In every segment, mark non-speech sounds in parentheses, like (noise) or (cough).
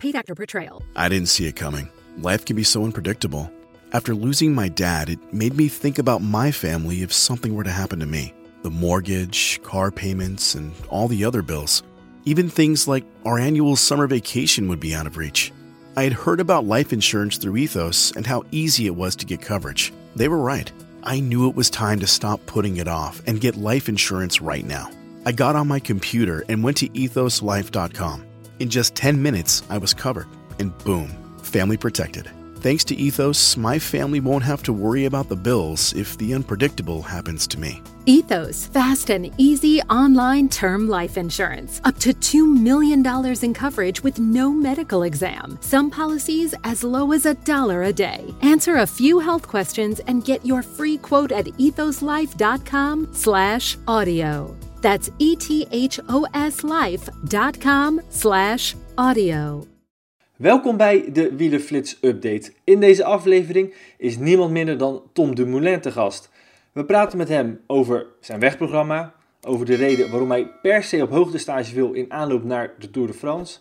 Paid actor portrayal. I didn't see it coming. Life can be so unpredictable. After losing my dad, it made me think about my family if something were to happen to me the mortgage, car payments, and all the other bills. Even things like our annual summer vacation would be out of reach. I had heard about life insurance through Ethos and how easy it was to get coverage. They were right. I knew it was time to stop putting it off and get life insurance right now. I got on my computer and went to ethoslife.com. In just 10 minutes, I was covered, and boom, family protected. Thanks to Ethos, my family won't have to worry about the bills if the unpredictable happens to me. Ethos, fast and easy online term life insurance. Up to $2 million in coverage with no medical exam. Some policies as low as a dollar a day. Answer a few health questions and get your free quote at ethoslife.com slash audio. That's E E-T-H-O-S life.com slash audio. Welkom bij de Wielerflits Update. In deze aflevering is niemand minder dan Tom Dumoulin te gast. We praten met hem over zijn wegprogramma, over de reden waarom hij per se op hoogtestage wil in aanloop naar de Tour de France,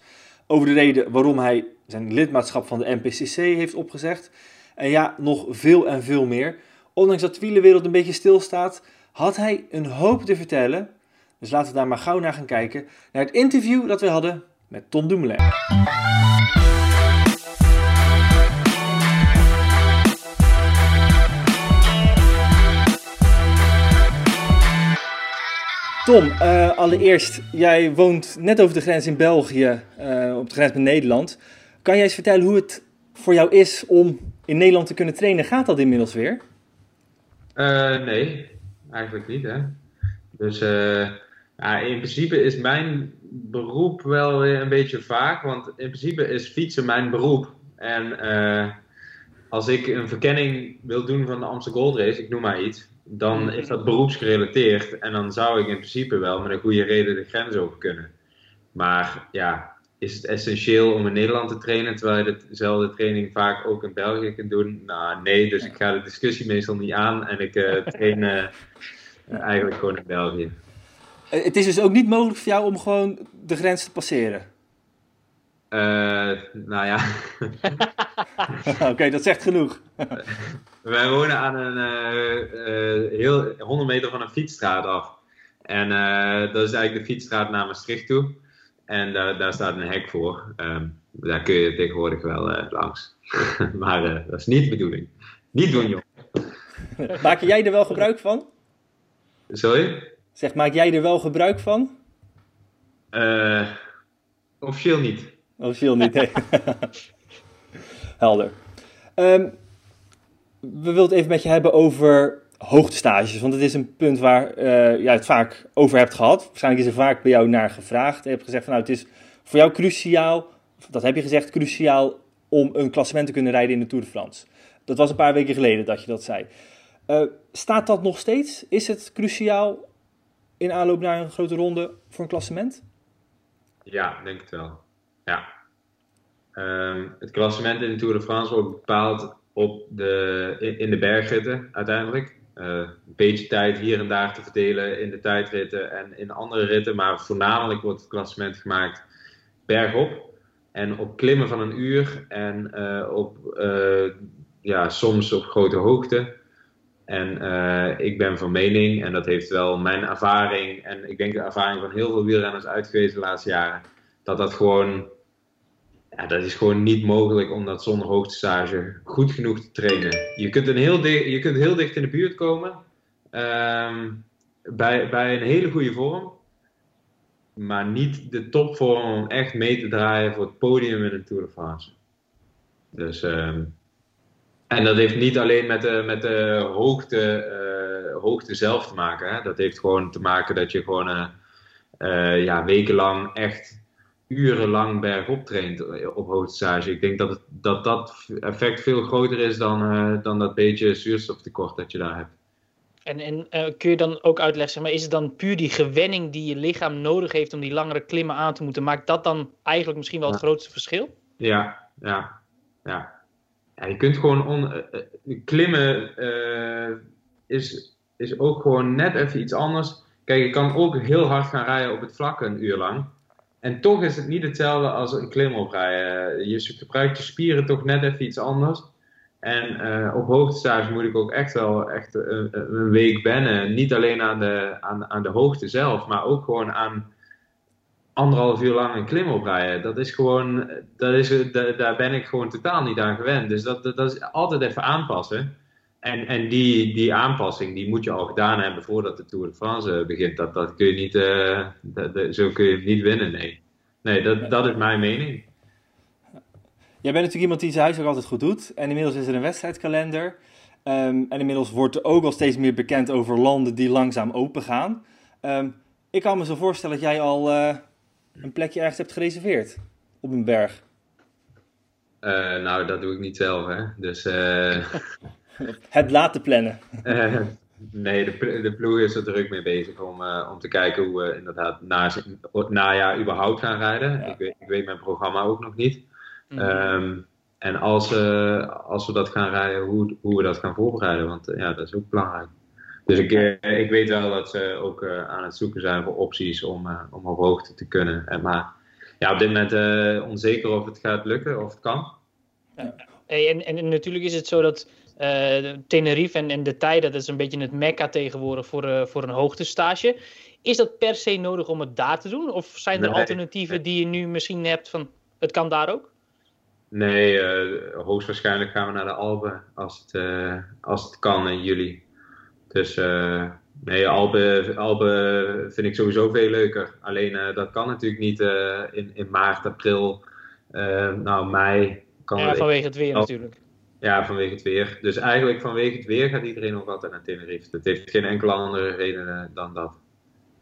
over de reden waarom hij zijn lidmaatschap van de NPCC heeft opgezegd en ja, nog veel en veel meer. Ondanks dat de wielerwereld een beetje stilstaat, had hij een hoop te vertellen. Dus laten we daar maar gauw naar gaan kijken, naar het interview dat we hadden met Tom Dumoulin. Tom, eh, allereerst, jij woont net over de grens in België, eh, op de grens met Nederland. Kan jij eens vertellen hoe het voor jou is om in Nederland te kunnen trainen? Gaat dat inmiddels weer? Eh, nee, eigenlijk niet. Hè? Dus ja, in principe is mijn beroep wel weer een beetje vaag, want in principe is fietsen mijn beroep. En eh, als ik een verkenning wil doen van de Amsterdam Gold Race, ik noem maar iets, dan is dat beroepsgerelateerd. En dan zou ik in principe wel met een goede reden de grens over kunnen. Maar ja, is het essentieel om in Nederland te trainen, terwijl je dezelfde training vaak ook in België kunt doen? Nou, nee, dus ik ga de discussie meestal niet aan en ik eh, train eh, eigenlijk gewoon in België. Eh, het is dus ook niet mogelijk voor jou om gewoon de grens te passeren. Eh, nou ja, (laughs) Oké, dat zegt genoeg. (laughs) wij wonen aan een eh, heel 100 meter van een fietsstraat af. En dat is eigenlijk de fietsstraat naar Maastricht toe. En daar, daar staat een hek voor. Ehm, daar kun je tegenwoordig wel langs. (laughs) maar dat is niet de bedoeling. Niet doen, joh. Maak jij er wel gebruik van? Sorry? Zeg, maak jij er wel gebruik van? Eh, officieel niet. Officieel niet, nee. (laughs) Helder. Ehm, we willen het even met je hebben over hoogtestages. Want het is een punt waar eh, jij het vaak over hebt gehad. Waarschijnlijk is er vaak bij jou naar gevraagd. Je hebt gezegd van nou, het is voor jou cruciaal, dat heb je gezegd, cruciaal om een klassement te kunnen rijden in de Tour de France. Dat was een paar weken geleden dat je dat zei. Eh, staat dat nog steeds? Is het cruciaal in aanloop naar een grote ronde voor een klassement? Ja, denk het wel. Ja. Ehm, het klassement in de Tour de France wordt bepaald op de, in, de bergritten uiteindelijk. Eh, een beetje tijd hier en daar te verdelen in de tijdritten en in andere ritten. Maar voornamelijk wordt het klassement gemaakt bergop. En op klimmen van een uur en eh, op, eh, ja, soms op grote hoogte. En eh, ik ben van mening, en dat heeft wel mijn ervaring en ik denk de ervaring van heel veel wielrenners uitgewezen de laatste jaren, dat dat gewoon, ja, dat is gewoon niet mogelijk om dat zonder hoogtestage goed genoeg te trainen. Je kunt, een heel, je kunt heel dicht in de buurt komen ehm, bij, bij een hele goede vorm, maar niet de topvorm om echt mee te draaien voor het podium in een Tour de France. Dus ehm, en dat heeft niet alleen met de, met de hoogte, eh, hoogte zelf te maken. Hè? Dat heeft gewoon te maken dat je gewoon eh, eh, ja, wekenlang echt urenlang bergop traint op hoogtestage. Ik denk dat, het, dat dat effect veel groter is dan, dan dat beetje zuurstoftekort dat je daar hebt. En, en kun je dan ook uitleggen, zeg maar, is het dan puur die gewenning die je lichaam nodig heeft om die langere klimmen aan te moeten? Maakt dat dan eigenlijk misschien wel het Ja. grootste verschil? Ja, ja, ja. Je kunt gewoon on, eh, eh, klimmen eh, is, is ook gewoon net even iets anders. Kijk, je kan ook heel hard gaan rijden op het vlak een uur lang. en toch is het niet hetzelfde als een klimop rijden. Je gebruikt je spieren toch net even iets anders. En op hoogtestage moet ik ook echt wel echt een, een, week wennen. Niet alleen aan de, aan, aan de hoogte zelf, maar ook gewoon aan anderhalf uur lang een klimop rijden. Dat is gewoon, dat is, daar ben ik gewoon totaal niet aan gewend. Dus dat, dat, is altijd even aanpassen. En, en die, die aanpassing die moet je al gedaan hebben voordat de Tour de France begint. Dat, dat kun je niet, dat, zo kun je niet winnen, nee. Nee, dat, dat is mijn mening. Jij bent natuurlijk iemand die zijn huis ook altijd goed doet. En inmiddels is er een wedstrijdkalender. Um, en inmiddels wordt er ook al steeds meer bekend over landen die langzaam open gaan. Um, ik kan me zo voorstellen dat jij al uh, een plekje ergens hebt gereserveerd op een berg. Uh, nou, dat doe ik niet zelf, hè. Dus, uh... (laughs) Het laten plannen. (laughs) nee, de, de ploeg is er druk mee bezig om, om te kijken hoe we inderdaad na, najaar überhaupt gaan rijden. Ja. Ik, weet, ik weet mijn programma ook nog niet. Mhm. Ehm, en als, als we dat gaan rijden, hoe, hoe we dat gaan voorbereiden. Want ja, dat is ook belangrijk. Dus ik, uh, ik weet wel dat ze ook aan het zoeken zijn voor opties om, om op hoogte te kunnen. En, maar ja, op dit moment onzeker of het gaat lukken, of het kan. Ja. En, en, natuurlijk is het zo dat Tenerife en, en de tijden, dat is een beetje het mekka tegenwoordig voor, voor een hoogtestage. Is dat per se nodig om het daar te doen? Of zijn er alternatieven die je nu misschien hebt van het kan daar ook? Nee, uh, hoogstwaarschijnlijk gaan we naar de Alpen als het, uh, als het kan in juli. Dus uh, nee, Alpen, Alpen vind ik sowieso veel leuker. Alleen dat kan natuurlijk niet in, in maart, april, nou mei. Kan ja, vanwege het weer natuurlijk. Ja, vanwege het weer. Dus eigenlijk vanwege het weer gaat iedereen ook altijd naar Tenerife. Het heeft geen enkele andere reden dan dat.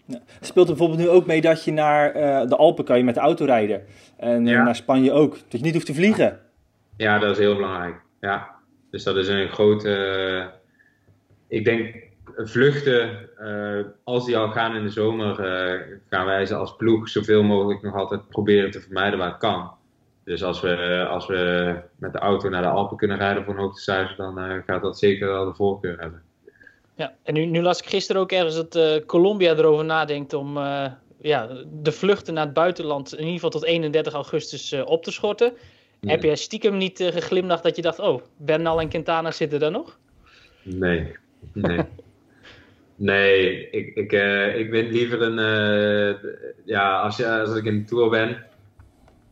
Ja. Speelt er bijvoorbeeld nu ook mee dat je naar uh, de Alpen kan je met de auto rijden. En naar Spanje ook. Dat je niet hoeft te vliegen. Ja, dat is heel belangrijk. Ja. Dus dat is een grote... Ik denk vluchten, als die al gaan in de zomer, gaan wij ze als ploeg zoveel mogelijk nog altijd proberen te vermijden waar het kan. Dus als we, als we met de auto naar de Alpen kunnen rijden voor een hoogtestage, dan gaat dat zeker wel de voorkeur hebben. Ja, en nu, nu las ik gisteren ook ergens dat Colombia erover nadenkt om ja, de vluchten naar het buitenland in ieder geval tot 31 augustus op te schorten. Heb jij stiekem niet geglimlacht dat je dacht, oh, Bernal en Quintana zitten daar nog? Nee, nee. nee, ik, ik, ik ben liever een, ja, als, je, als ik in de Tour ben,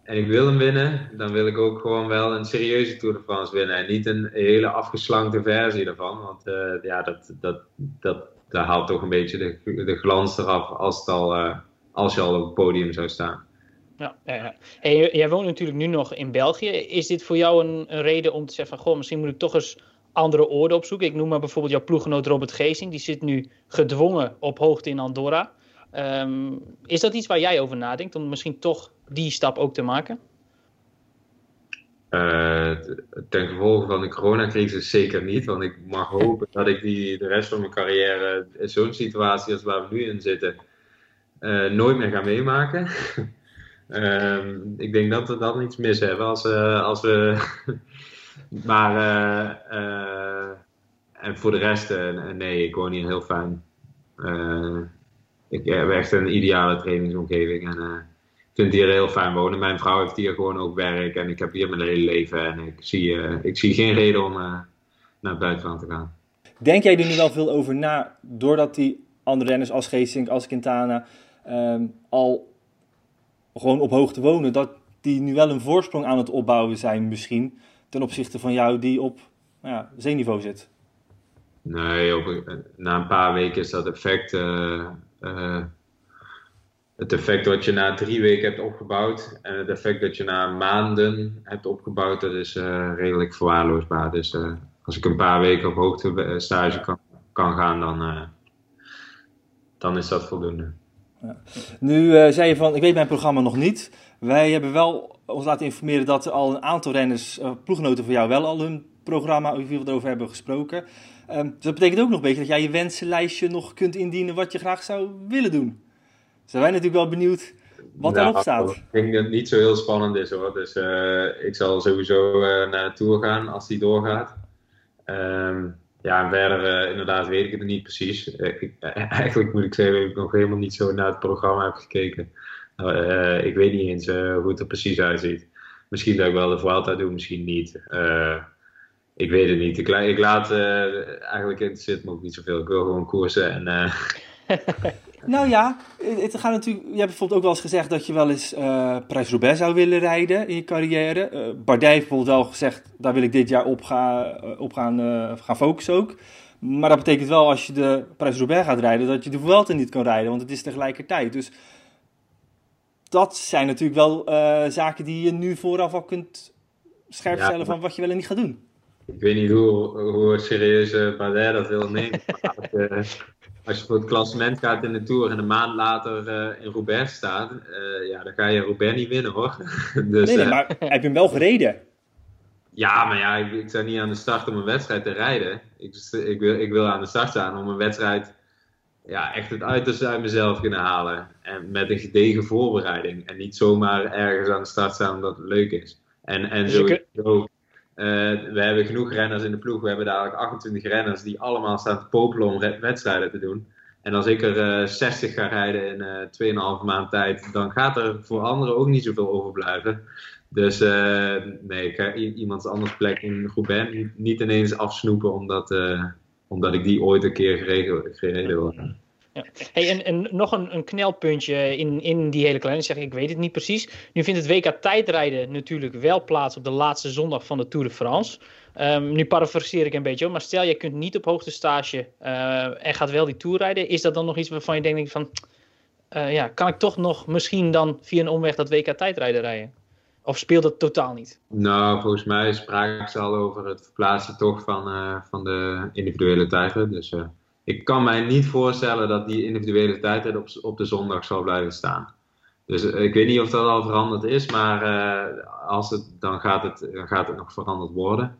en ik wil hem winnen, dan wil ik ook gewoon wel een serieuze Tour de France winnen. En niet een hele afgeslankte versie daarvan. Want uh, ja, dat, dat, dat, dat haalt toch een beetje de, de glans eraf als, het al, als je al op het podium zou staan. Ja, ja, ja. Jij woont natuurlijk nu nog in België. Is dit voor jou een, een, reden om te zeggen van... Goh, misschien moet ik toch eens andere oorden opzoeken. Ik noem maar bijvoorbeeld jouw ploeggenoot Robert Geesing. Die zit nu gedwongen op hoogte in Andorra. Um, is dat iets waar jij over nadenkt? Om misschien toch die stap ook te maken? Uh, ten gevolge van de coronacrisis zeker niet. Want ik mag (laughs) hopen dat ik die de rest van mijn carrière in zo'n situatie als waar we nu in zitten uh, nooit meer ga meemaken. uh, (laughs) ik denk dat we dan iets mis hebben als, uh, als we. Maar en voor de rest, nee, ik woon hier heel fijn. ik heb echt een ideale trainingsomgeving. En, vind hier heel fijn wonen. Mijn vrouw heeft hier gewoon ook werk en ik heb hier mijn hele leven. En ik zie, ik zie geen reden om naar het buitenland te gaan. Denk jij er nu wel veel over na, doordat die andere renners als Geesink, als Quintana um, al gewoon op hoogte wonen, dat die nu wel een voorsprong aan het opbouwen zijn misschien, ten opzichte van jou die op nou ja, zeeniveau zit? Nee, op, na een paar weken is dat effect... Uh, het effect wat je na drie weken hebt opgebouwd en het effect dat je na maanden hebt opgebouwd, dat is uh, redelijk verwaarloosbaar. Dus als ik een paar weken op hoogte eh, stage kan, kan gaan, dan, dan is dat voldoende. Ja. Nu zei je van, ik weet mijn programma nog niet. Wij hebben wel ons laten informeren dat er al een aantal renners, ploeggenoten van jou, wel al hun programma erover hebben gesproken. Um, dus dat betekent ook nog een beetje dat jij je wensenlijstje nog kunt indienen wat je graag zou willen doen zijn wij natuurlijk wel benieuwd wat nou, daarop staat. Ik denk dat het niet zo heel spannend is hoor. Dus uh, ik zal sowieso uh, naar de Tour gaan als die doorgaat. Um, ja, en verder uh, inderdaad weet ik het niet precies. Ik, (laughs) eigenlijk moet ik zeggen dat ik nog helemaal niet zo naar het programma heb gekeken. Uh, ik weet niet eens uh, hoe het er precies uitziet. Misschien dat ik wel de Vuelta doe, misschien niet. Uh, ik weet het niet. Ik, ik laat eigenlijk interesseert me ook niet zoveel. Ik wil gewoon koersen en. (laughs) nou ja, het gaat natuurlijk. Je hebt bijvoorbeeld ook wel eens gezegd dat je wel eens Parijs-Roubaix zou willen rijden in je carrière. Bardet heeft bijvoorbeeld wel gezegd, daar wil ik dit jaar op, op gaan, gaan focussen ook. Maar dat betekent wel als je de Parijs-Roubaix gaat rijden, dat je de Vuelta niet kan rijden, want het is tegelijkertijd. Dus dat zijn natuurlijk wel uh, zaken die je nu vooraf al kunt scherpstellen ja, van wat je wel en niet gaat doen. Ik weet niet hoe, hoe serieus uh, Bardet dat wil nemen. (laughs) als, je, als, je voor het klassement gaat in de Tour en een maand later uh, in Roubaix staat, ja, dan ga je Roubaix niet winnen hoor. (laughs) dus, nee, nee, maar heb je hem wel gereden? Ja, maar ja, ik, ik sta niet aan de start om een wedstrijd te rijden. Ik, ik, wil, ik wil aan de start staan om een wedstrijd ja, echt het uiterste uit mezelf kunnen halen. En met een gedegen voorbereiding. En niet zomaar ergens aan de start staan omdat het leuk is. En, en dus sowieso, uh, we hebben genoeg renners in de ploeg. We hebben dadelijk 28 renners die allemaal staan te popelen om wedstrijden te doen. En als ik er uh, 60 ga rijden in uh, 2,5 maand tijd, dan gaat er voor anderen ook niet zoveel overblijven. Dus nee, ik ga iemands anders plek in groep N niet ineens afsnoepen omdat, omdat ik die ooit een keer gereden, wil. Ja. Hey, en, en nog een, een knelpuntje in, in die hele kleine, zeg ik, weet het niet precies. Nu vindt het WK tijdrijden natuurlijk wel plaats op de laatste zondag van de Tour de France. Um, nu parafraseer ik een beetje, maar stel je kunt niet op hoogte stage uh, en gaat wel die Tour rijden. Is dat dan nog iets waarvan je denkt van, uh, ja, kan ik toch nog misschien dan via een omweg dat WK tijdrijden rijden? Of speelt dat totaal niet? Nou, volgens mij spraken ze al over het verplaatsen toch van, uh, van de individuele tijden. Dus uh, ik kan mij niet voorstellen dat die individuele tijdrit op, op de zondag zal blijven staan. Dus uh, ik weet niet of dat al veranderd is, maar als het, dan, gaat het, gaat het nog veranderd worden,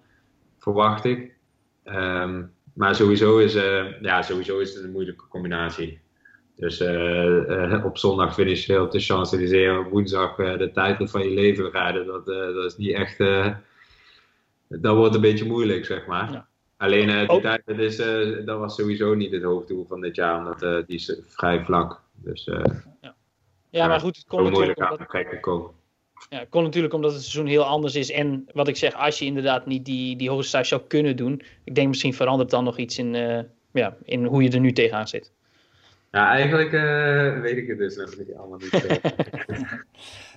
verwacht ik. Um, maar sowieso is, ja, sowieso is het een moeilijke combinatie. Dus uh, uh, op zondag financieel op de Champs-Élysées op woensdag uh, de titel van je leven rijden, dat, dat is niet echt. dat wordt een beetje moeilijk, zeg maar. Ja. Alleen die oh. tijd, dat, is, dat was sowieso niet het hoofddoel van dit jaar, omdat die is vrij vlak. Dus, ja. ja, maar goed, het kon natuurlijk omdat. Ja, kon natuurlijk omdat het seizoen heel anders is. En wat ik zeg, als je inderdaad niet die, die hoogste zou kunnen doen, ik denk misschien verandert dan nog iets in, ja, in hoe je er nu tegenaan zit. Ja, eigenlijk uh, weet ik het dus nog niet allemaal niet.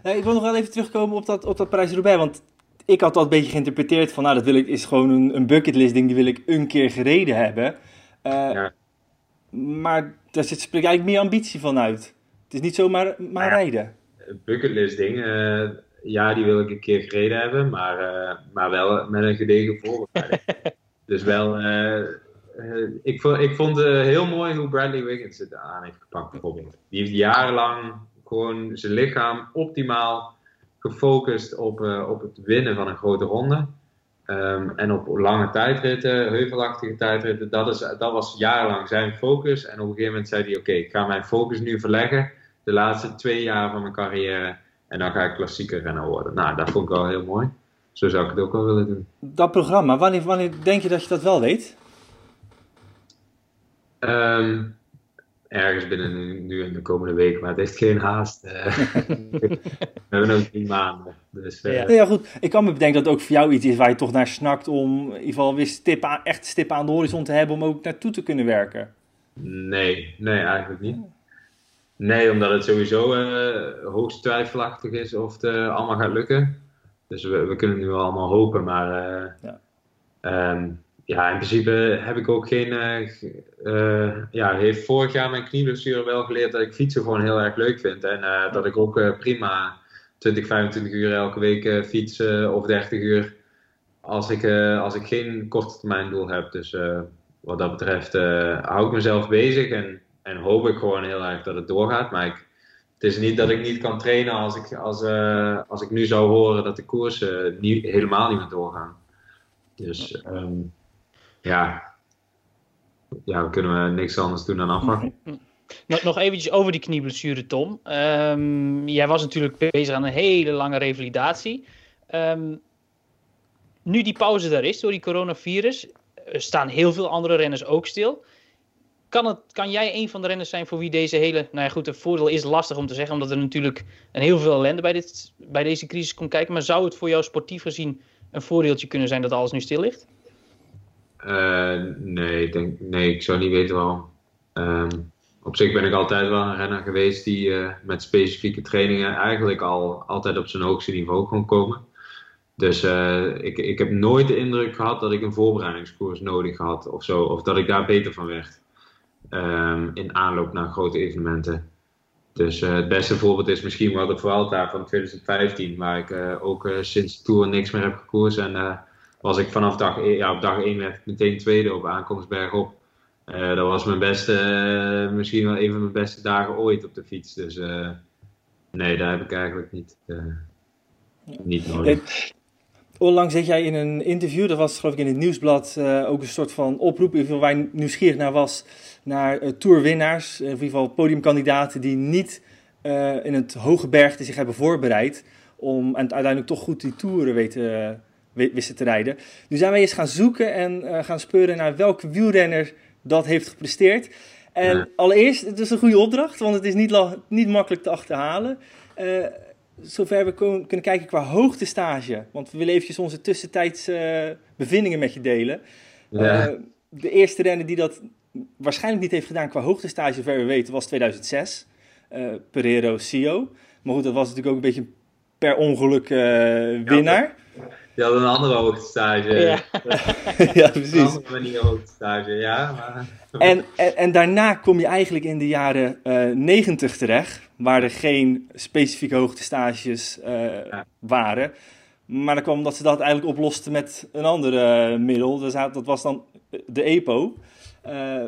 nee, (laughs) ik wil nog wel even terugkomen op dat, op dat Parijs-Roubaix, want ik had dat een beetje geïnterpreteerd van, nou, dat wil ik, is gewoon een, een bucketlist ding, die wil ik een keer gereden hebben. Uh, ja. Maar daar zit, spreekt eigenlijk meer ambitie van uit. Het is niet zomaar maar ja, rijden. Bucketlist ding, uh, ja, die wil ik een keer gereden hebben, maar, maar wel met een gedegen voorbereiding. (laughs) dus wel uh, ik, ik vond het uh, heel mooi hoe Bradley Wiggins het aan heeft gepakt, bijvoorbeeld. Die heeft jarenlang gewoon zijn lichaam optimaal gefocust op, uh, op het winnen van een grote ronde. Um, en op lange tijdritten, heuvelachtige tijdritten, dat, is, dat was jarenlang zijn focus. En op een gegeven moment zei hij: Oké, ik ga mijn focus nu verleggen. De laatste twee jaar van mijn carrière. En dan ga ik klassieker renner worden. Nou, dat vond ik wel heel mooi. Zo zou ik het ook wel willen doen. Dat programma, wanneer, wanneer denk je dat je dat wel weet? Um, ergens binnen nu, in de komende week, maar het heeft geen haast. Uh, (laughs) we hebben nog drie maanden. Dus, uh, ja. ja. goed. Ik kan me bedenken dat het ook voor jou iets is waar je toch naar snakt om in ieder geval weer stip aan, echt stippen aan de horizon te hebben om ook naartoe te kunnen werken. Nee, nee, eigenlijk niet. Nee, omdat het sowieso uh, hoogst twijfelachtig is of het allemaal gaat lukken. Dus we, we kunnen nu allemaal hopen, maar ja. Um, ja, in principe heb ik ook geen. Uh, ja, heeft vorig jaar mijn knieblessure wel geleerd dat ik fietsen gewoon heel erg leuk vind. En uh, dat ik ook prima 20, 25 uur elke week fiets of 30 uur. Als ik, als ik geen korte termijn doel heb. Dus wat dat betreft hou ik mezelf bezig en, en hoop ik gewoon heel erg dat het doorgaat. Maar ik, het is niet dat ik niet kan trainen als ik, als, als ik nu zou horen dat de koersen niet, helemaal niet meer doorgaan. Dus. Um, ja, ja, we kunnen niks anders doen dan afwachten. (laughs) Nog, nog eventjes over die knieblessure, Tom. Um, jij was natuurlijk bezig aan een hele lange revalidatie. Um, nu die pauze daar is door die coronavirus, staan heel veel andere renners ook stil. kan, het, kan jij een van de renners zijn voor wie deze hele. Nou ja, goed, het voordeel is lastig om te zeggen, omdat er natuurlijk een heel veel ellende bij, dit, bij deze crisis komt kijken. Maar zou het voor jou sportief gezien een voordeeltje kunnen zijn dat alles nu stil ligt? Uh, nee, ik denk, nee, ik zou niet weten waarom. Um, op zich ben ik altijd wel een renner geweest die uh, met specifieke trainingen eigenlijk al altijd op zijn hoogste niveau kon komen. Dus uh, ik, ik heb nooit de indruk gehad dat ik een voorbereidingskoers nodig had of zo. Of dat ik daar beter van werd. Um, in aanloop naar grote evenementen. Dus het beste voorbeeld is misschien wel de Vuelta van 2015. Waar ik ook sinds de Tour niks meer heb gekoerst. En was ik vanaf dag 1, ja, op dag 1 werd ik meteen tweede op aankomstberg op. dat was mijn beste, misschien wel een van mijn beste dagen ooit op de fiets. Dus nee, daar heb ik eigenlijk niet, niet nodig. Onlangs zit jij in een interview, dat was geloof ik in het nieuwsblad, ook een soort van oproep, in waar ik nieuwsgierig naar was, naar tourwinnaars, in ieder geval podiumkandidaten die niet in het hoge bergte zich hebben voorbereid om uiteindelijk toch goed die toeren weten, wisten te rijden. Nu zijn wij eens gaan zoeken en gaan speuren naar welke wielrenner dat heeft gepresteerd. En allereerst, het is een goede opdracht, want het is niet, niet makkelijk te achterhalen zover we kunnen kijken qua hoogtestage. Want we willen eventjes onze tussentijdse uh, bevindingen met je delen. Ja. Uh, de eerste renner die dat waarschijnlijk niet heeft gedaan qua hoogtestage, zover we weten, was 2006. Uh, Pereiro Sio. Maar goed, dat was natuurlijk ook een beetje per ongeluk winnaar. Die had een andere hoogtestage. Ja, (laughs) ja precies. Een andere manier hoogtestage, ja. Maar... En, en, en, daarna kom je eigenlijk in de jaren uh, 90 terecht, waar er geen specifieke hoogtestages uh, ja. waren. Maar dan kwam dat ze dat eigenlijk oplosten met een ander middel. Dus dat was dan de EPO. Uh,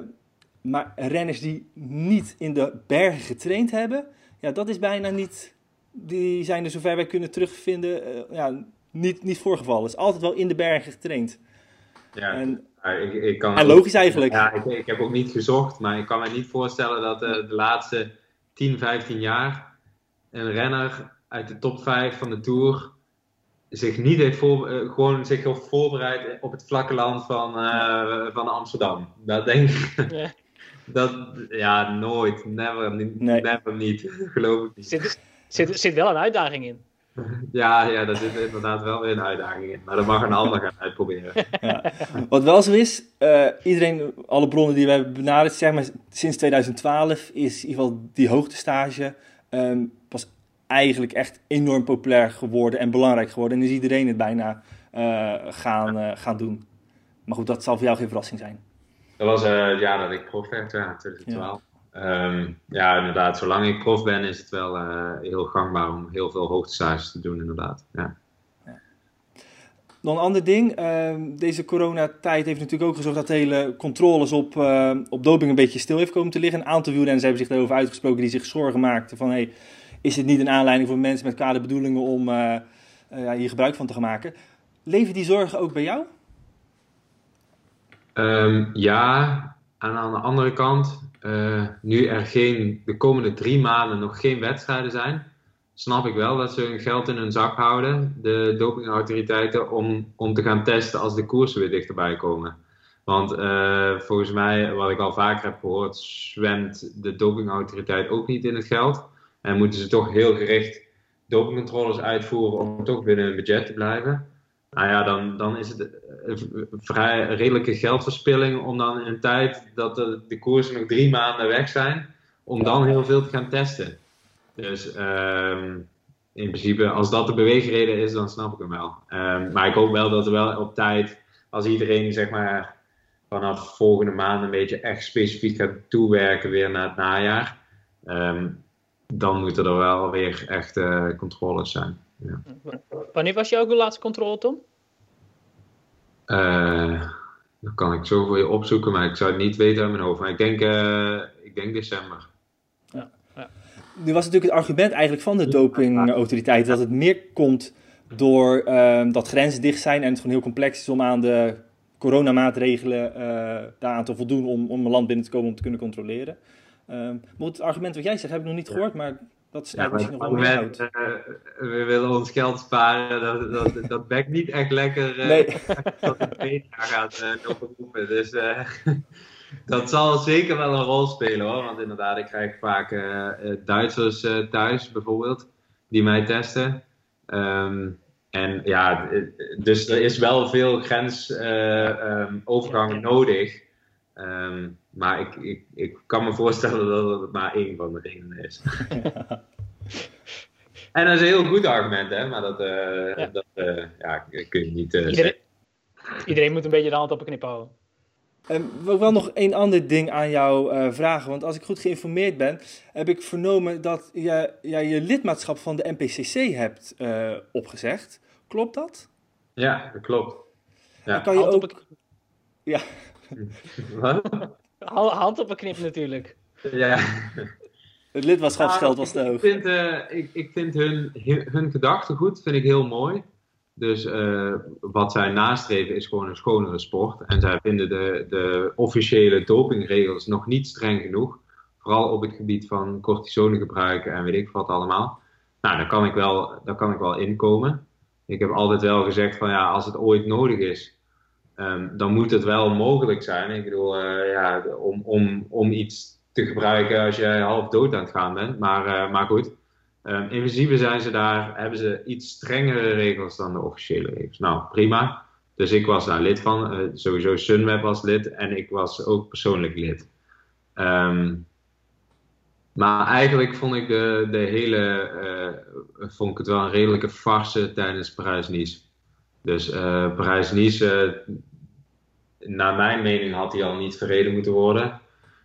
maar renners die niet in de bergen getraind hebben, ja, dat is bijna niet. Die zijn er zover wij kunnen terugvinden. Uh, ja, niet, niet voorgevallen. is altijd wel in de bergen getraind. Ja, en, ik, ik kan en logisch eigenlijk. Ja, ik, ik, heb ook niet gezocht, maar ik kan me niet voorstellen dat uh, de laatste 10, 15 jaar een renner uit de top 5 van de Tour zich niet heeft voor, uh, gewoon zich heeft voorbereid op het vlakke land van, uh, van Amsterdam. Dat denk ik. Ja. (laughs) Dat, ja, nooit. Never, nee. never niet. Geloof ik niet. Zit, zit, zit wel een uitdaging in. (laughs) Ja, ja, dat zit inderdaad wel weer een uitdaging in. Maar dat mag een ander gaan uitproberen. (laughs) Ja. Wat wel zo is, uh, iedereen, alle bronnen die we hebben benaderd, zeg maar sinds 2012 is in ieder geval die hoogtestage um, pas eigenlijk echt enorm populair geworden en belangrijk geworden. En is iedereen het bijna uh, gaan, uh, gaan doen. Maar goed, dat zal voor jou geen verrassing zijn. Dat was het jaar dat ik prof werd, ja, 2012. Ja. Um, ja, inderdaad. Zolang ik prof ben, is het wel uh, heel gangbaar om heel veel hoogtestages te doen, inderdaad. Ja. Nog een ander ding. Uh, deze coronatijd heeft natuurlijk ook gezorgd dat de hele controles op, uh, op doping een beetje stil heeft komen te liggen. Een aantal wielrenners hebben zich daarover uitgesproken die zich zorgen maakten van... Hey, is het niet een aanleiding voor mensen met kwade bedoelingen om uh, hier gebruik van te maken? Leven die zorgen ook bij jou? Um, ja, en aan de andere kant uh, nu er geen, de komende drie maanden nog geen wedstrijden zijn, snap ik wel dat ze hun geld in hun zak houden, de dopingautoriteiten, om, om te gaan testen als de koersen weer dichterbij komen. Want uh, volgens mij, wat ik al vaker heb gehoord, zwemt de dopingautoriteit ook niet in het geld. En moeten ze toch heel gericht dopingcontroles uitvoeren om toch binnen hun budget te blijven. Nou ja, dan, dan is het vrij redelijke geldverspilling om dan in een tijd dat de, de koersen nog drie maanden weg zijn, om dan heel veel te gaan testen. Dus um, in principe, als dat de beweegreden is, dan snap ik hem wel. Um, maar ik hoop wel dat er wel op tijd, als iedereen zeg maar vanaf volgende maand een beetje echt specifiek gaat toewerken weer naar het najaar, um, dan moeten er wel weer echt controles zijn. Ja. Wanneer was jouw laatste controle, Tom? Uh, dat kan ik zo voor je opzoeken, maar ik zou het niet weten uit mijn hoofd. Maar ik denk, uh, ik denk december. Ja, ja. Nu was natuurlijk het argument eigenlijk van de dopingautoriteit dat het meer komt door uh, dat grenzen dicht zijn en het gewoon heel complex is om aan de coronamaatregelen uh, daaraan te voldoen om, om een land binnen te komen om te kunnen controleren. Ehm, maar het argument wat jij zegt heb ik nog niet gehoord, maar dat is ja, misschien nog wel meer. Uh, we willen ons geld sparen, dat, dat, dat bekt niet echt lekker uh, nee. (laughs) dat de media gaat uh. Dus (laughs) dat zal zeker wel een rol spelen hoor. Want inderdaad, ik krijg vaak uh, Duitsers uh, thuis bijvoorbeeld, die mij testen. Um, en ja, dus er is wel veel grensovergang um, nodig. Um, maar ik, ik, ik kan me voorstellen dat het maar één van de redenen is. (laughs) en dat is een heel goed argument, hè? Maar dat, uh, ja. dat uh, ja, kun je niet uh, iedereen, iedereen, moet een beetje de hand op een knip houden. Um, wil ik wel nog één ander ding aan jou uh, vragen. Want als ik goed geïnformeerd ben, heb ik vernomen dat je ja, je lidmaatschap van de NPCC hebt uh, opgezegd. Klopt dat? Ja, dat klopt. Ja. Kan je ook... Ja, Wat? Ha- Hand op een knip natuurlijk. Ja. het lidmaatschapsgeld was te ik, hoog. vind, eh, ik, ik vind hun, hun gedachtegoed vind ik heel mooi. Dus eh, wat zij nastreven is gewoon een schonere sport. En zij vinden de, de officiële dopingregels nog niet streng genoeg. Vooral op het gebied van cortisonegebruik en weet ik wat allemaal. Nou, daar kan ik wel, daar kan ik wel inkomen. Ik heb altijd wel gezegd van ja, als het ooit nodig is, ehm, dan moet het wel mogelijk zijn. Ik bedoel, eh, ja, om, om, om iets te gebruiken als je half dood aan het gaan bent. Maar, eh, maar goed, Ehm, in principe zijn ze daar, hebben ze iets strengere regels dan de officiële regels. Nou, prima. Dus ik was daar lid van. Eh, sowieso Sunweb was lid en ik was ook persoonlijk lid. Ehm, maar eigenlijk vond ik de, de hele, vond ik het wel een redelijke farce tijdens Parijs-Nice. Dus eh Parijs-Nice, naar mijn mening had hij al niet verreden moeten worden.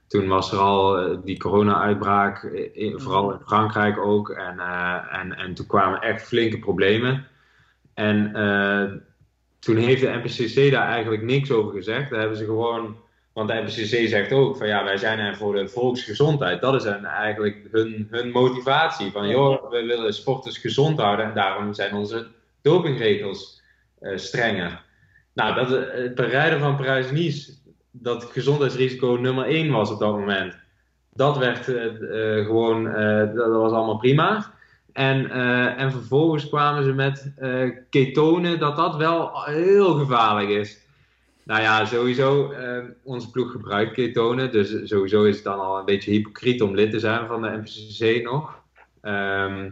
Toen was er al eh, die corona-uitbraak, eh, in- vooral in Frankrijk ook. En, eh, en, en toen kwamen echt flinke problemen. En toen heeft de NPCC daar eigenlijk niks over gezegd. Daar hebben ze gewoon, want de NPCC zegt ook van ja, wij zijn er voor de volksgezondheid. Dat is eigenlijk hun, hun motivatie. Van joh, we willen sporters gezond houden en daarom zijn onze dopingregels strenger. Nou, dat, eh, het bereiden van Parijs-Nice, dat gezondheidsrisico nummer 1 was op dat moment. Dat werd eh, eh, gewoon, dat, was allemaal prima. En, en vervolgens kwamen ze met ketonen, dat dat wel heel gevaarlijk is. Nou ja, sowieso, onze ploeg gebruikt ketonen. Dus sowieso is het dan al een beetje hypocriet om lid te zijn van de NPCC nog. Ehm,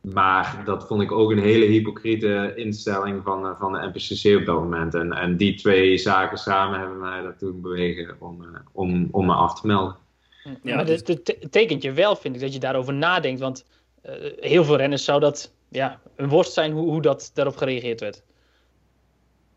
maar dat vond ik ook een hele hypocriete instelling van, eh, van de NPCC op dat moment. En, en die twee zaken samen hebben mij daartoe bewegen om, eh, om, om me af te melden. Ja, maar dus- het het tekent je wel, vind ik, dat je daarover nadenkt. Want eh, heel veel renners zou dat ja, een worst zijn hoe, hoe dat daarop gereageerd werd.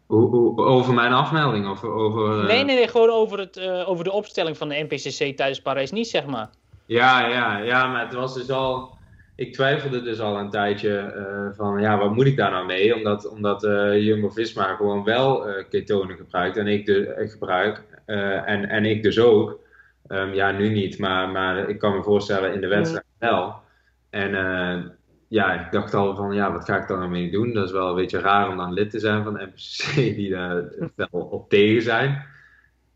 Hoe, hoe- over mijn afmelding? Of over, Nee, nee, nee, gewoon over, het, eh, over de opstelling van de NPCC tijdens Parijs-Nice, zeg maar. Ja, ja, ja, maar het was dus al. Ik twijfelde dus al een tijdje eh, van ja, wat moet ik daar nou mee? Omdat, omdat eh, Jumbo Visma gewoon wel eh, ketonen gebruikt en ik de, eh, gebruik. en, en ik dus ook. Ehm, ja, nu niet, maar, maar ik kan me voorstellen in de wedstrijd wel. En ja, ik dacht al van ja, wat ga ik daar nou mee doen? Dat is wel een beetje raar om dan lid te zijn van de NPCC die daar wel op tegen zijn.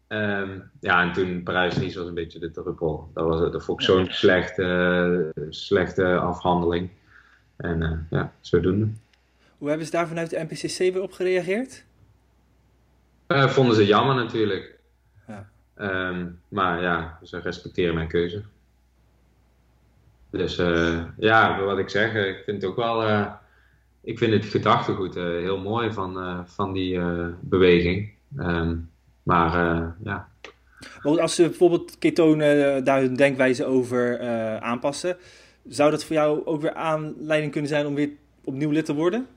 Ehm, ja, en toen Parijs-Nice was een beetje de druppel. Dat, was, dat vond ik zo'n slechte, slechte afhandeling. En eh, ja, zodoende. Hoe hebben ze daar vanuit de NPCC weer op gereageerd? Eh, vonden ze jammer natuurlijk. Ja. Ehm, maar ja, ze respecteren mijn keuze. Dus eh, ja, wat ik zeg, ik vind het ook wel. ik vind het gedachtegoed heel mooi van, van die beweging. Ehm, maar eh, ja, Want als ze bijvoorbeeld ketonen eh, daar hun denkwijze over eh, aanpassen, zou dat voor jou ook weer aanleiding kunnen zijn om weer opnieuw lid te worden?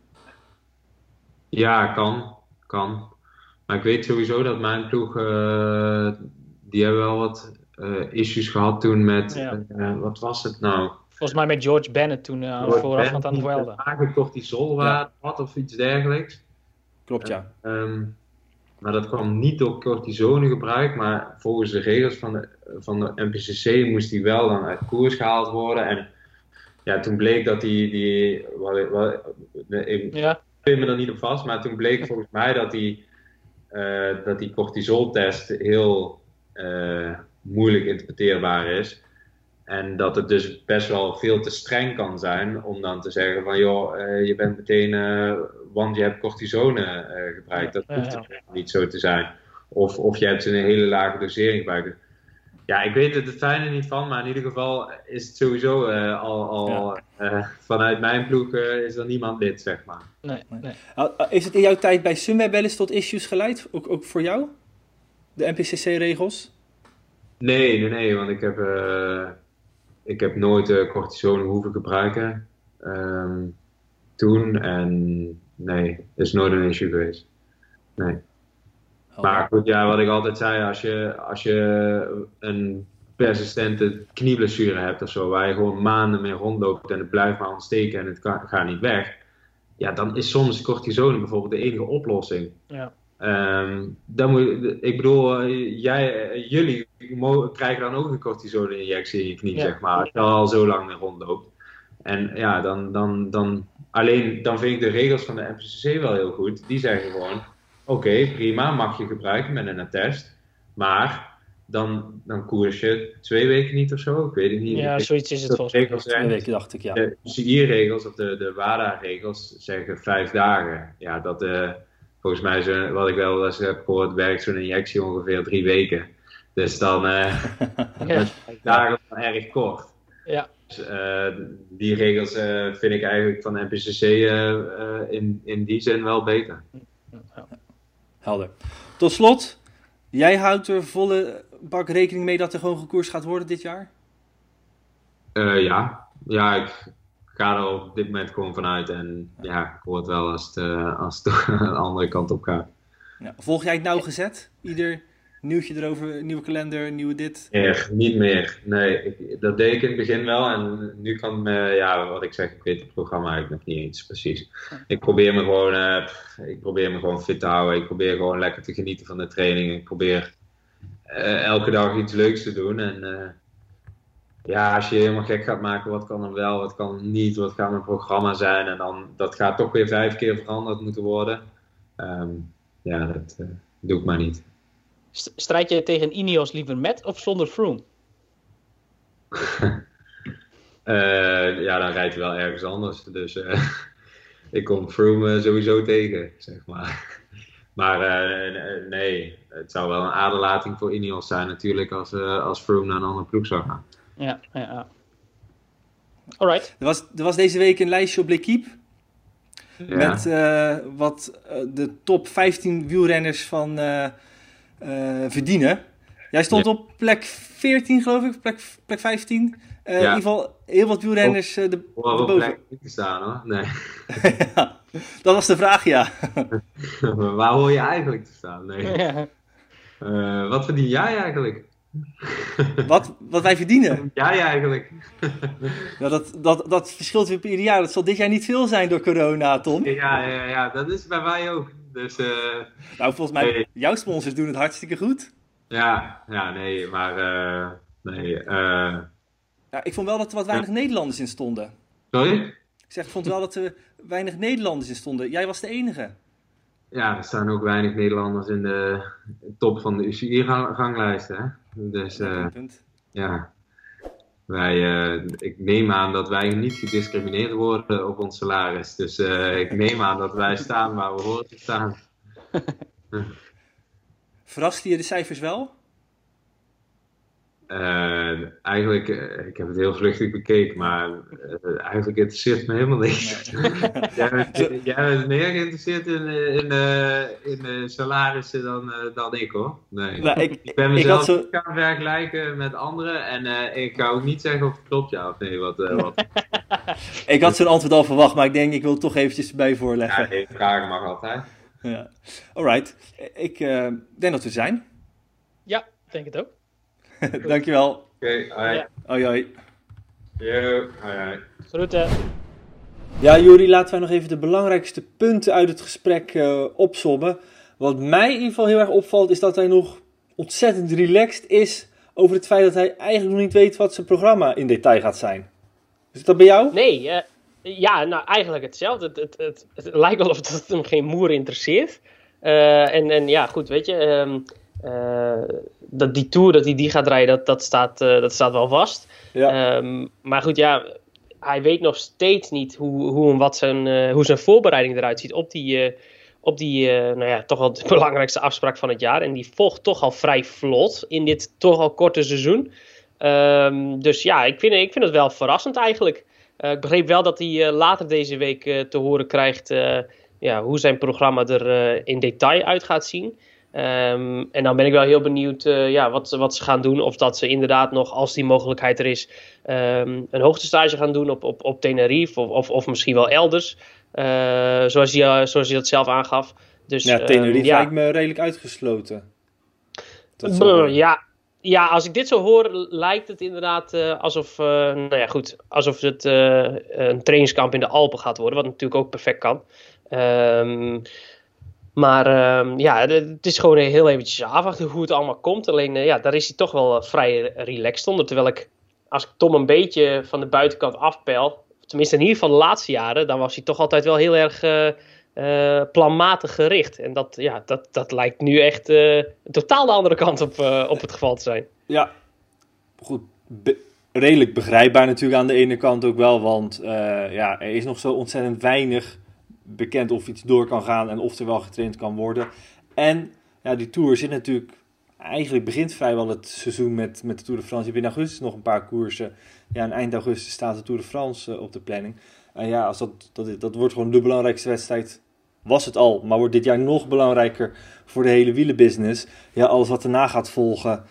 Ja, kan. Kan. Maar ik weet sowieso dat mijn ploeg, eh, die hebben wel wat eh, issues gehad toen met, Ja. eh, wat was het nou? Volgens mij met George Bennett toen uh, voorafgaand aan de Vuelta. Eigenlijk cortisolwaarde had of iets dergelijks. Klopt, ja. Ehm, maar dat kwam niet door cortisonegebruik, maar volgens de regels van de, van de NPCC moest die wel dan uit koers gehaald worden. En ja, toen bleek dat die, die wat, wat, ik Ja, me er niet op vast, maar toen bleek volgens mij dat die, eh, dat die cortisoltest heel eh, moeilijk interpreteerbaar is. En dat het dus best wel veel te streng kan zijn om dan te zeggen van joh, eh, je bent meteen, eh, want je hebt cortisone eh, gebruikt. Dat hoeft ja. er niet zo te zijn. of, of je hebt een hele lage dosering gebruikt. Ja, ik weet het, het fijne niet van, maar in ieder geval is het sowieso uh, al, al uh, vanuit mijn ploeg uh, is er niemand lid, zeg maar. Nee, nee. Is het in jouw tijd bij Sunweb wel eens tot issues geleid? Ook, ook voor jou? De NPCC-regels? Nee, nee, nee, want ik heb, ik heb nooit cortisone hoeven gebruiken um, toen. En nee, is nooit een issue geweest. Nee. Maar goed, ja, wat ik altijd zei, als je, als je een persistente knieblessure hebt of zo, waar je gewoon maanden mee rondloopt en het blijft maar ontsteken en het kan, gaat niet weg, ja, dan is soms cortisone bijvoorbeeld de enige oplossing. Ja. Um, dan moet, ik bedoel, jij, jullie krijgen dan ook een cortisone-injectie in je knie, Ja. zeg maar, als je al zo lang mee rondloopt. En ja, dan, dan, dan, alleen dan vind ik de regels van de MCCC wel heel goed. Die zeggen gewoon, oké, prima, mag je gebruiken met een attest. Maar dan, dan koers je twee weken niet of zo. Ik weet het niet. Ja, Ik- zoiets is het volgens mij. regels Twee weken dacht ik, ja. De CI-regels of de, de WADA-regels zeggen vijf dagen. Ja, dat eh, volgens mij, zo, wat ik wel eens heb gehoord, werkt zo'n injectie ongeveer drie weken. Dus dan eh (laughs) Ja. vijf dagen erg kort. Ja. Dus, eh, die regels eh, vind ik eigenlijk van NPCC eh, eh, in, in die zin wel beter. Helder. Tot slot, jij houdt er volle bak rekening mee dat er gewoon gekoerst gaat worden dit jaar? Eh, ja. ja, ik ga er op dit moment gewoon vanuit. En ja, ik hoor het wel als het, eh, als het (laughs) de andere kant op gaat. Ja. Volg jij het nauwgezet? Ieder nieuwtje erover, nieuwe kalender, nieuwe dit? Meer, niet meer. Nee, ik, dat deed ik in het begin wel. En nu kan me, ja, wat ik zeg, ik weet het programma eigenlijk nog niet eens precies. Ik probeer me gewoon, eh, ik probeer me gewoon fit te houden. Ik probeer gewoon lekker te genieten van de training. Ik probeer eh, elke dag iets leuks te doen. En eh, ja, als je je helemaal gek gaat maken, wat kan er wel, wat kan er niet, wat gaat mijn programma zijn. En dan, dat gaat toch weer vijf keer veranderd moeten worden. Ehm, ja, dat eh, doe ik maar niet. St- Strijd je tegen Ineos liever met of zonder Froome? (laughs) Eh, ja, dan rijdt hij wel ergens anders. Dus eh, (laughs) ik kom Froome sowieso tegen, zeg maar. (laughs) Maar nee, het zou wel een aderlating voor Ineos zijn natuurlijk als, eh, als Froome naar een andere ploeg zou gaan. Ja, ja, ja. Alright. Er was, er was deze week een lijstje op L'Equipe Ja. met eh, wat eh, de top 15 wielrenners van eh, eh, verdienen. Jij stond Ja. op plek 14 geloof ik, plek, plek 15. Eh, In ieder geval heel wat wielrenners eh, de, op erboven. plek niet te staan hoor. Nee. ja, (laughs) dat was de vraag, ja. (laughs) Waar hoor je eigenlijk te staan? Nee. Ja. (laughs) Eh, wat verdien jij eigenlijk? Wat, wat wij verdienen. Jij eigenlijk? Ja, dat, dat, dat verschilt weer per jaar. Dat zal dit jaar niet veel zijn door corona, Tom. Ja, ja, ja, dat is bij mij ook. Dus eh, Nou, volgens mij, Nee. jouw sponsors doen het hartstikke goed. ja, ja, nee, maar eh, nee. eh, Ja, ik vond wel dat er wat weinig Nederlanders in stonden. sorry? Ik zeg, ik vond wel dat er weinig Nederlanders in stonden. Jij was de enige. Ja, er staan ook weinig Nederlanders in de top van de UCI-ganglijst. Hè? Dus eh, ja, wij, eh, ik neem aan dat wij niet gediscrimineerd worden op ons salaris. Dus eh, ik neem aan dat wij staan waar we horen te staan. (laughs) Verraste je de cijfers wel? Eh, eigenlijk, eh, ik heb het heel vluchtig bekeken, maar eh, eigenlijk interesseert me helemaal niks. (laughs) jij, bent, jij bent meer geïnteresseerd in, eh, in, in salarissen dan, eh, dan ik hoor. Nee. Nou, ik, Ik ben mezelf zo... gaan vergelijken met anderen en eh, ik ga ook niet zeggen of het klopt ja of nee. Wat, eh, wat (laughs) Ik had zo'n antwoord al verwacht, maar ik denk ik wil het toch eventjes erbij ja, voorleggen. nee, vragen mag altijd. Ja. Alright, ik eh, denk dat we er zijn. ja, ik denk het ook. (laughs) Dankjewel. Oké, hoi. Ja. Hoi hoi. Yo, hoi, hoi. Groeten. Ja, Juri, laten wij nog even de belangrijkste punten uit het gesprek eh opsommen. Wat mij in ieder geval heel erg opvalt, is dat hij nog ontzettend relaxed is over het feit dat hij eigenlijk nog niet weet wat zijn programma in detail gaat zijn. Is dat bij jou? Nee, eh, ja, nou eigenlijk hetzelfde. Het, het, het, het lijkt wel of het hem geen moer interesseert. Eh, en, en ja, goed, weet je, ehm, eh, dat die tour dat hij die gaat rijden, dat, dat, staat, eh, dat staat wel vast. Ja. Ehm, maar goed, ja, hij weet nog steeds niet hoe, hoe en wat zijn, eh, hoe zijn voorbereiding eruit ziet op die, op die, nou ja, toch wel de (laughs) belangrijkste afspraak van het jaar. En die volgt toch al vrij vlot in dit toch al korte seizoen. Ehm, dus ja, ik vind, ik vind het wel verrassend eigenlijk. ik begreep wel dat hij later deze week te horen krijgt ja, hoe zijn programma er in detail uit gaat zien. Um, en dan ben ik wel heel benieuwd uh, ja, wat, wat ze gaan doen. Of dat ze inderdaad nog, als die mogelijkheid er is, um, een hoogtestage gaan doen op, op, op Tenerife. Of, of, of misschien wel elders. Uh, zoals, hij, zoals hij dat zelf aangaf. Dus, ja, Tenerife um, ja. lijkt me redelijk uitgesloten. Brr, ja, ja, als ik dit zo hoor, lijkt het inderdaad uh, alsof, nou ja, goed, alsof het een trainingskamp in de Alpen gaat worden. Wat natuurlijk ook perfect kan. Um, maar um, ja, het is gewoon heel eventjes afwachten hoe het allemaal komt. Alleen uh, ja, daar is hij toch wel uh, vrij relaxed onder. Terwijl ik, als ik Tom een beetje van de buitenkant afpeil, tenminste in ieder geval de laatste jaren, dan was hij toch altijd wel heel erg uh, planmatig gericht. En dat, ja, dat, dat lijkt nu echt totaal de andere kant op, op het geval te zijn. Ja, goed. Redelijk begrijpbaar natuurlijk aan de ene kant ook wel, want ja, er is nog zo ontzettend weinig bekend of iets door kan gaan en of er wel getraind kan worden. En ja, die Tour zit natuurlijk, eigenlijk begint vrijwel het seizoen met, met de Tour de France. Je hebt in augustus nog een paar koersen. Ja, en eind augustus staat de Tour de France uh, op de planning. En ja, als dat, dat, dat wordt gewoon de belangrijkste wedstrijd. Was het al, maar wordt dit jaar nog belangrijker voor de hele wielenbusiness. Ja, alles wat erna gaat volgen.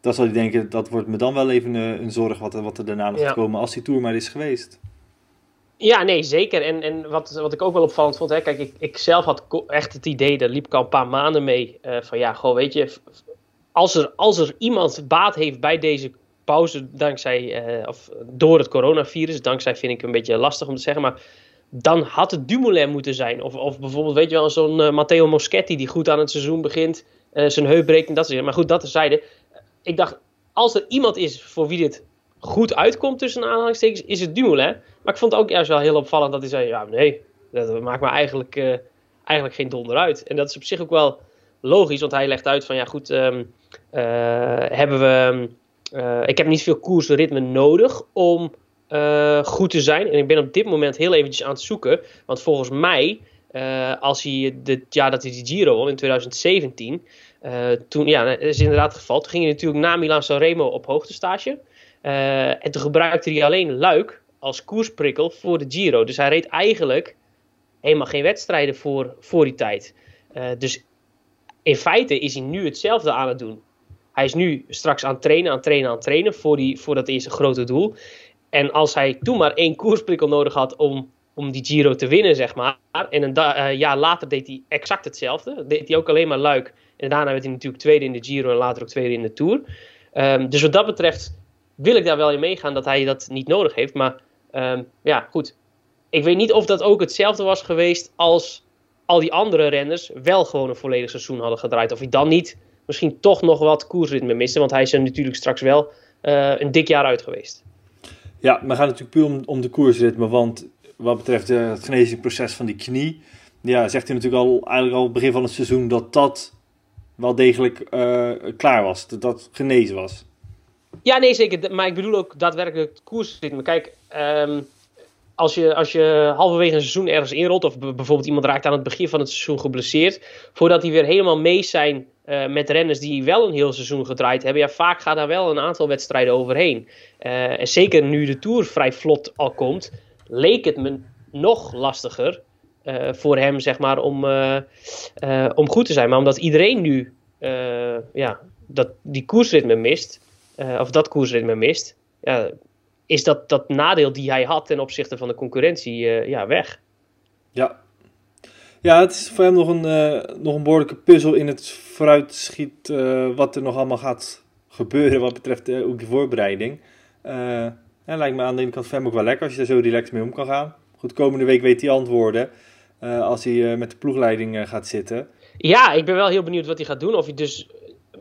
Dan zal je denken, dat wordt me dan wel even een, een zorg wat, wat er daarna nog ja. gaat komen als die Tour maar is geweest. Ja, nee, zeker. En, en wat, wat ik ook wel opvallend vond, hè, kijk, ik, ik zelf had echt het idee, daar liep ik al een paar maanden mee, uh, van ja, gewoon weet je, als er, als er iemand baat heeft bij deze pauze, dankzij, uh, of door het coronavirus, dankzij vind ik een beetje lastig om te zeggen, maar dan had het Dumoulin moeten zijn. Of, of bijvoorbeeld, weet je wel, zo'n uh, Matteo Moschetti die goed aan het seizoen begint, zijn heup breekt en dat soort Maar goed, dat terzijde. Ik dacht, als er iemand is voor wie dit goed uitkomt tussen aanhalingstekens, is het Dumoulin. Maar ik vond het ook juist wel heel opvallend dat hij zei, ja nee, dat maakt me eigenlijk, uh, eigenlijk geen donder uit. En dat is op zich ook wel logisch, want hij legt uit van, ja goed, um, uh, hebben we, uh, ik heb niet veel koersritme nodig om goed te zijn. En ik ben op dit moment heel eventjes aan het zoeken, want volgens mij, als hij het jaar dat hij die Giro won in 2017, toen, ja, is inderdaad het geval. Toen ging hij natuurlijk na Milan Sanremo op hoogtestage. Uh, en toen gebruikte hij alleen Luik als koersprikkel voor de Giro. Dus hij reed eigenlijk helemaal geen wedstrijden voor, voor die tijd. Uh, dus in feite is hij nu hetzelfde aan het doen. Hij is nu straks aan het trainen, aan het trainen, aan het trainen voor, die, voor dat eerste grote doel. En als hij toen maar één koersprikkel nodig had om, om die Giro te winnen, zeg maar. En een uh, jaar later deed hij exact hetzelfde. Deed hij ook alleen maar luik. En daarna werd hij natuurlijk tweede in de Giro en later ook tweede in de Tour. Um, dus wat dat betreft wil ik daar wel in meegaan dat hij dat niet nodig heeft. Maar um, ja, goed. Ik weet niet of dat ook hetzelfde was geweest als al die andere renners wel gewoon een volledig seizoen hadden gedraaid. Of hij dan niet misschien toch nog wat koersritme miste. Want hij is er natuurlijk straks wel uh, een dik jaar uit geweest. Ja, maar gaat natuurlijk puur om, de koersritme. Want wat betreft uh, het genezingsproces van die knie. Ja, zegt hij natuurlijk al eigenlijk al begin van het seizoen dat dat wel degelijk uh, klaar was. Dat dat genezen was. Ja, nee, zeker. Maar ik bedoel ook daadwerkelijk het koersritme. Kijk, um, als, je, als je halverwege een seizoen ergens inrolt, of bijvoorbeeld iemand raakt aan het begin van het seizoen geblesseerd, voordat die weer helemaal mee zijn uh, met renners die wel een heel seizoen gedraaid hebben, ja, vaak gaat daar wel een aantal wedstrijden overheen. Uh, en zeker nu de Tour vrij vlot al komt, leek het me nog lastiger uh, voor hem, zeg maar, om, om goed te zijn. Maar omdat iedereen nu ja, dat, die koersritme mist, uh, of dat koersritme mist, ja, is dat, dat nadeel die hij had ten opzichte van de concurrentie uh, ja, weg. Ja. ja, het is voor hem nog een, uh, nog een behoorlijke puzzel in het vooruitschiet wat er nog allemaal gaat gebeuren wat betreft ook de voorbereiding. ja, lijkt me aan de ene kant voor hem ook wel lekker als je er zo relaxed mee om kan gaan. Goed, komende week weet hij antwoorden als hij met de ploegleiding gaat zitten. Ja, ik ben wel heel benieuwd wat hij gaat doen. Of hij dus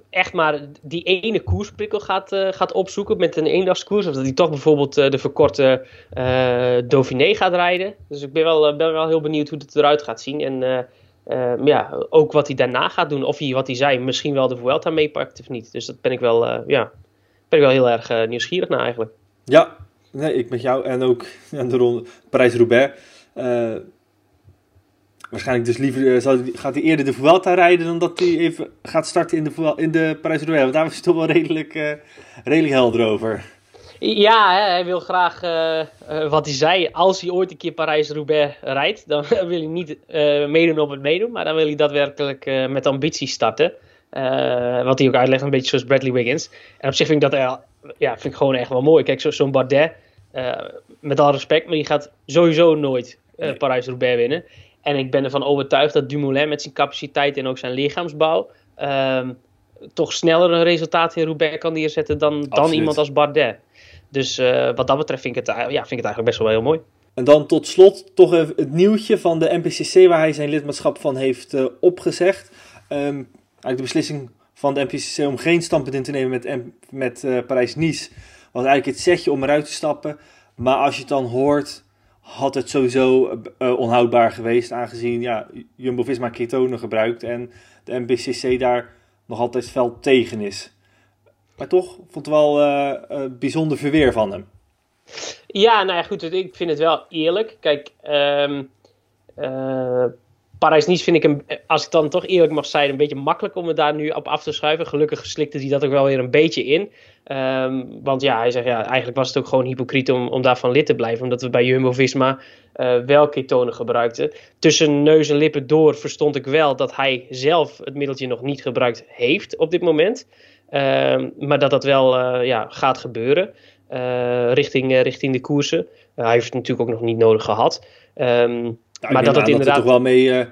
echt maar die ene koersprikkel gaat, uh, gaat opzoeken met een eendagskoers. Of dat hij toch bijvoorbeeld uh, de verkorte uh, Dauphiné gaat rijden. Dus ik ben wel, ben wel heel benieuwd hoe het eruit gaat zien. En ja, ook wat hij daarna gaat doen. Of hij, wat hij zei, misschien wel de Vuelta meepakt of niet. Dus dat ben ik wel, ja, ben ik wel heel erg nieuwsgierig naar eigenlijk. Ja, nee, ik met jou. En ook (laughs) de ronde Parijs-Roubaix waarschijnlijk dus liever uh, zal, gaat hij eerder de Vuelta rijden dan dat hij even gaat starten in de, in de Parijs-Roubaix. Want daar was hij toch wel redelijk, uh, redelijk helder over. Ja, hij wil graag, uh, wat hij zei, als hij ooit een keer Parijs-Roubaix rijdt, dan (laughs) wil hij niet meedoen op het meedoen, maar dan wil hij daadwerkelijk met ambitie starten. wat hij ook uitlegt, een beetje zoals Bradley Wiggins. En op zich vind ik dat ja, vind ik gewoon echt wel mooi. Kijk, zo'n zo Bardet, met al respect, maar die gaat sowieso nooit. Parijs-Roubaix winnen. En ik ben ervan overtuigd dat Dumoulin met zijn capaciteit en ook zijn lichaamsbouw um, toch sneller een resultaat in Roubaix kan neerzetten dan, dan iemand als Bardet. Dus uh, wat dat betreft vind ik, het, ja, vind ik het eigenlijk best wel heel mooi. En dan tot slot toch even het nieuwtje van de NPCC waar hij zijn lidmaatschap van heeft uh, opgezegd. Um, eigenlijk de beslissing van de NPCC om geen standpunt in te nemen met, met uh, Parijs-Nice was eigenlijk het setje om eruit te stappen. Maar als je het dan hoort, had het sowieso uh, onhoudbaar geweest, aangezien ja, Jumbo-Visma ketonen gebruikt en de NBCC daar nog altijd fel tegen is. Maar toch vond het wel uh, bijzonder verweer van hem. Ja, nou ja, goed, ik vind het wel eerlijk. Kijk, um, Parijs-Nice vind ik, hem, als ik dan toch eerlijk mag zijn, een beetje makkelijk om het daar nu op af te schuiven. Gelukkig slikte hij dat ook wel weer een beetje in. Um, want ja, hij zegt ja, eigenlijk was het ook gewoon hypocriet om, om daarvan lid te blijven. Omdat we bij Jumbo-Visma uh, wel ketonen gebruikten. Tussen neus en lippen door verstond ik wel dat hij zelf het middeltje nog niet gebruikt heeft op dit moment. Um, maar dat dat wel uh, ja, gaat gebeuren richting, richting de koersen. hij heeft het natuurlijk ook nog niet nodig gehad. Um, maar dat het inderdaad... toch wel mee... Uh,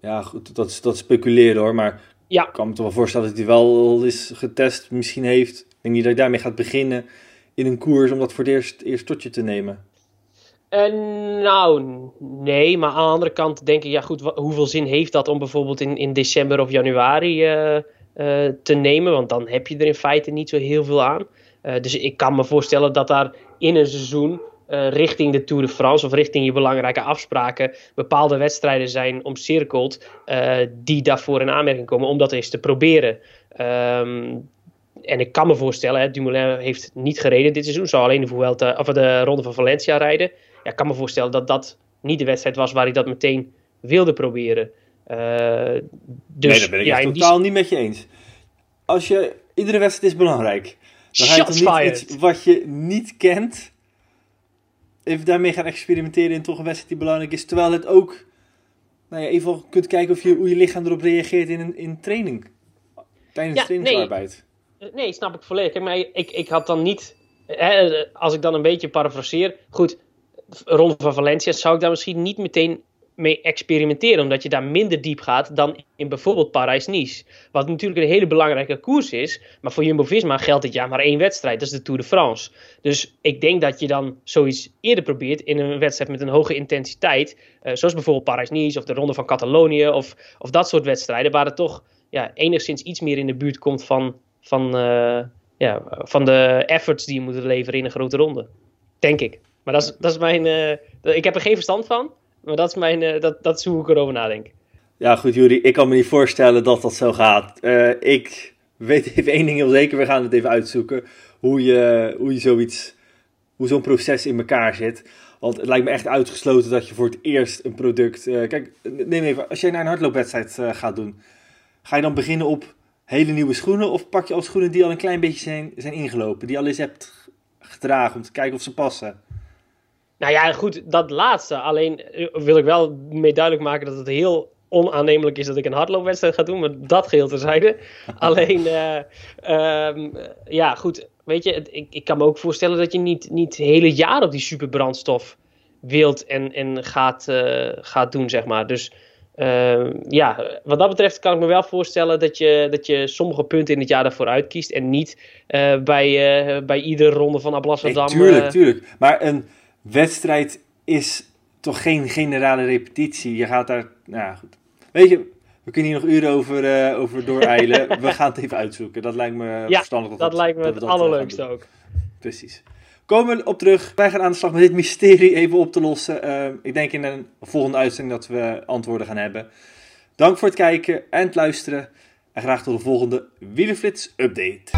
ja, goed, dat, dat speculeren hoor. Maar ja. ik kan me toch wel voorstellen dat hij wel is getest, misschien heeft. Ik denk niet dat hij daarmee gaat beginnen in een koers om dat voor het eerst, eerst tot je te nemen. Uh, nou, nee. Maar aan de andere kant denk ik, ja goed, hoeveel zin heeft dat om bijvoorbeeld in, in december of januari uh, uh, te nemen? Want dan heb je er in feite niet zo heel veel aan. dus ik kan me voorstellen dat daar in een seizoen uh, richting de Tour de France of richting je belangrijke afspraken bepaalde wedstrijden zijn omcirkeld uh, die daarvoor in aanmerking komen om dat eens te proberen. Um, en ik kan me voorstellen, hè, Dumoulin heeft niet gereden dit seizoen, zou alleen de, Vuelta, of de Ronde van Valencia rijden. Ja, ik kan me voorstellen dat dat niet de wedstrijd was waar hij dat meteen wilde proberen. Uh, dus, nee, dat ben ik ja, totaal die... niet met je eens. Als je, iedere wedstrijd is belangrijk. Dan ga je toch niet iets wat je niet kent even daarmee gaan experimenteren in toch een wedstrijd die belangrijk is. Terwijl het ook, nou ja, even kunt kijken of je, hoe je lichaam erop reageert in, in training. Tijdens ja, trainingsarbeid. Nee, nee, snap ik volledig. Maar ik, ik had dan niet, hè, als ik dan een beetje parafraseer. Goed, Ronde van Valencia zou ik daar misschien niet meteen mee experimenteren, omdat je daar minder diep gaat dan in bijvoorbeeld Parijs-Nice. Wat natuurlijk een hele belangrijke koers is, maar voor Jumbo-Visma geldt dit jaar maar één wedstrijd, dat is de Tour de France. Dus ik denk dat je dan zoiets eerder probeert in een wedstrijd met een hoge intensiteit, uh, zoals bijvoorbeeld Parijs-Nice of de Ronde van Catalonië of, of dat soort wedstrijden, waar het toch ja, enigszins iets meer in de buurt komt van, van, uh, ja, van de efforts die je moet leveren in een grote ronde. Denk ik. Maar dat is, dat is mijn. Uh, ik heb er geen verstand van. Maar dat is, mijn, uh, dat, dat is hoe ik erover nadenk. Ja, goed, Juri. Ik kan me niet voorstellen dat dat zo gaat. Uh, ik weet even één ding heel zeker. We gaan het even uitzoeken. Hoe je, hoe je zoiets. Hoe zo'n proces in elkaar zit. Want het lijkt me echt uitgesloten dat je voor het eerst een product. Uh, kijk, neem even. Als jij naar een hardloopwedstrijd gaat doen. Ga je dan beginnen op hele nieuwe schoenen? Of pak je al schoenen die al een klein beetje zijn, zijn ingelopen? Die je al eens hebt gedragen om te kijken of ze passen? Nou ja, goed, dat laatste. Alleen eh, wil ik wel mee duidelijk maken dat het heel onaannemelijk is dat ik een hardloopwedstrijd ga doen, maar dat geheel terzijde. (laughs) Alleen, uh, um, ja, goed, weet je, ik, ik kan me ook voorstellen dat je niet, niet het hele jaar op die superbrandstof wilt en, en gaat, uh, gaat doen, zeg maar. Dus uh, ja, wat dat betreft kan ik me wel voorstellen dat je, dat je sommige punten in het jaar daarvoor uitkiest en niet bij, bij iedere ronde van Ablasserdam... Nee, tuurlijk, tuurlijk. Maar een wedstrijd is toch geen generale repetitie. Je gaat daar, nou goed. Weet je, we kunnen hier nog uren over, uh, over dooreilen. (laughs) we gaan het even uitzoeken. Dat lijkt me ja, verstandig. Dat, dat lijkt me het eh, allerleukste ook. Precies. Komen we op terug. Wij gaan aan de slag met dit mysterie even op te lossen. Uh, ik denk in een volgende uitzending dat we antwoorden gaan hebben. Dank voor het kijken en het luisteren. En graag tot de volgende Wielenflits update.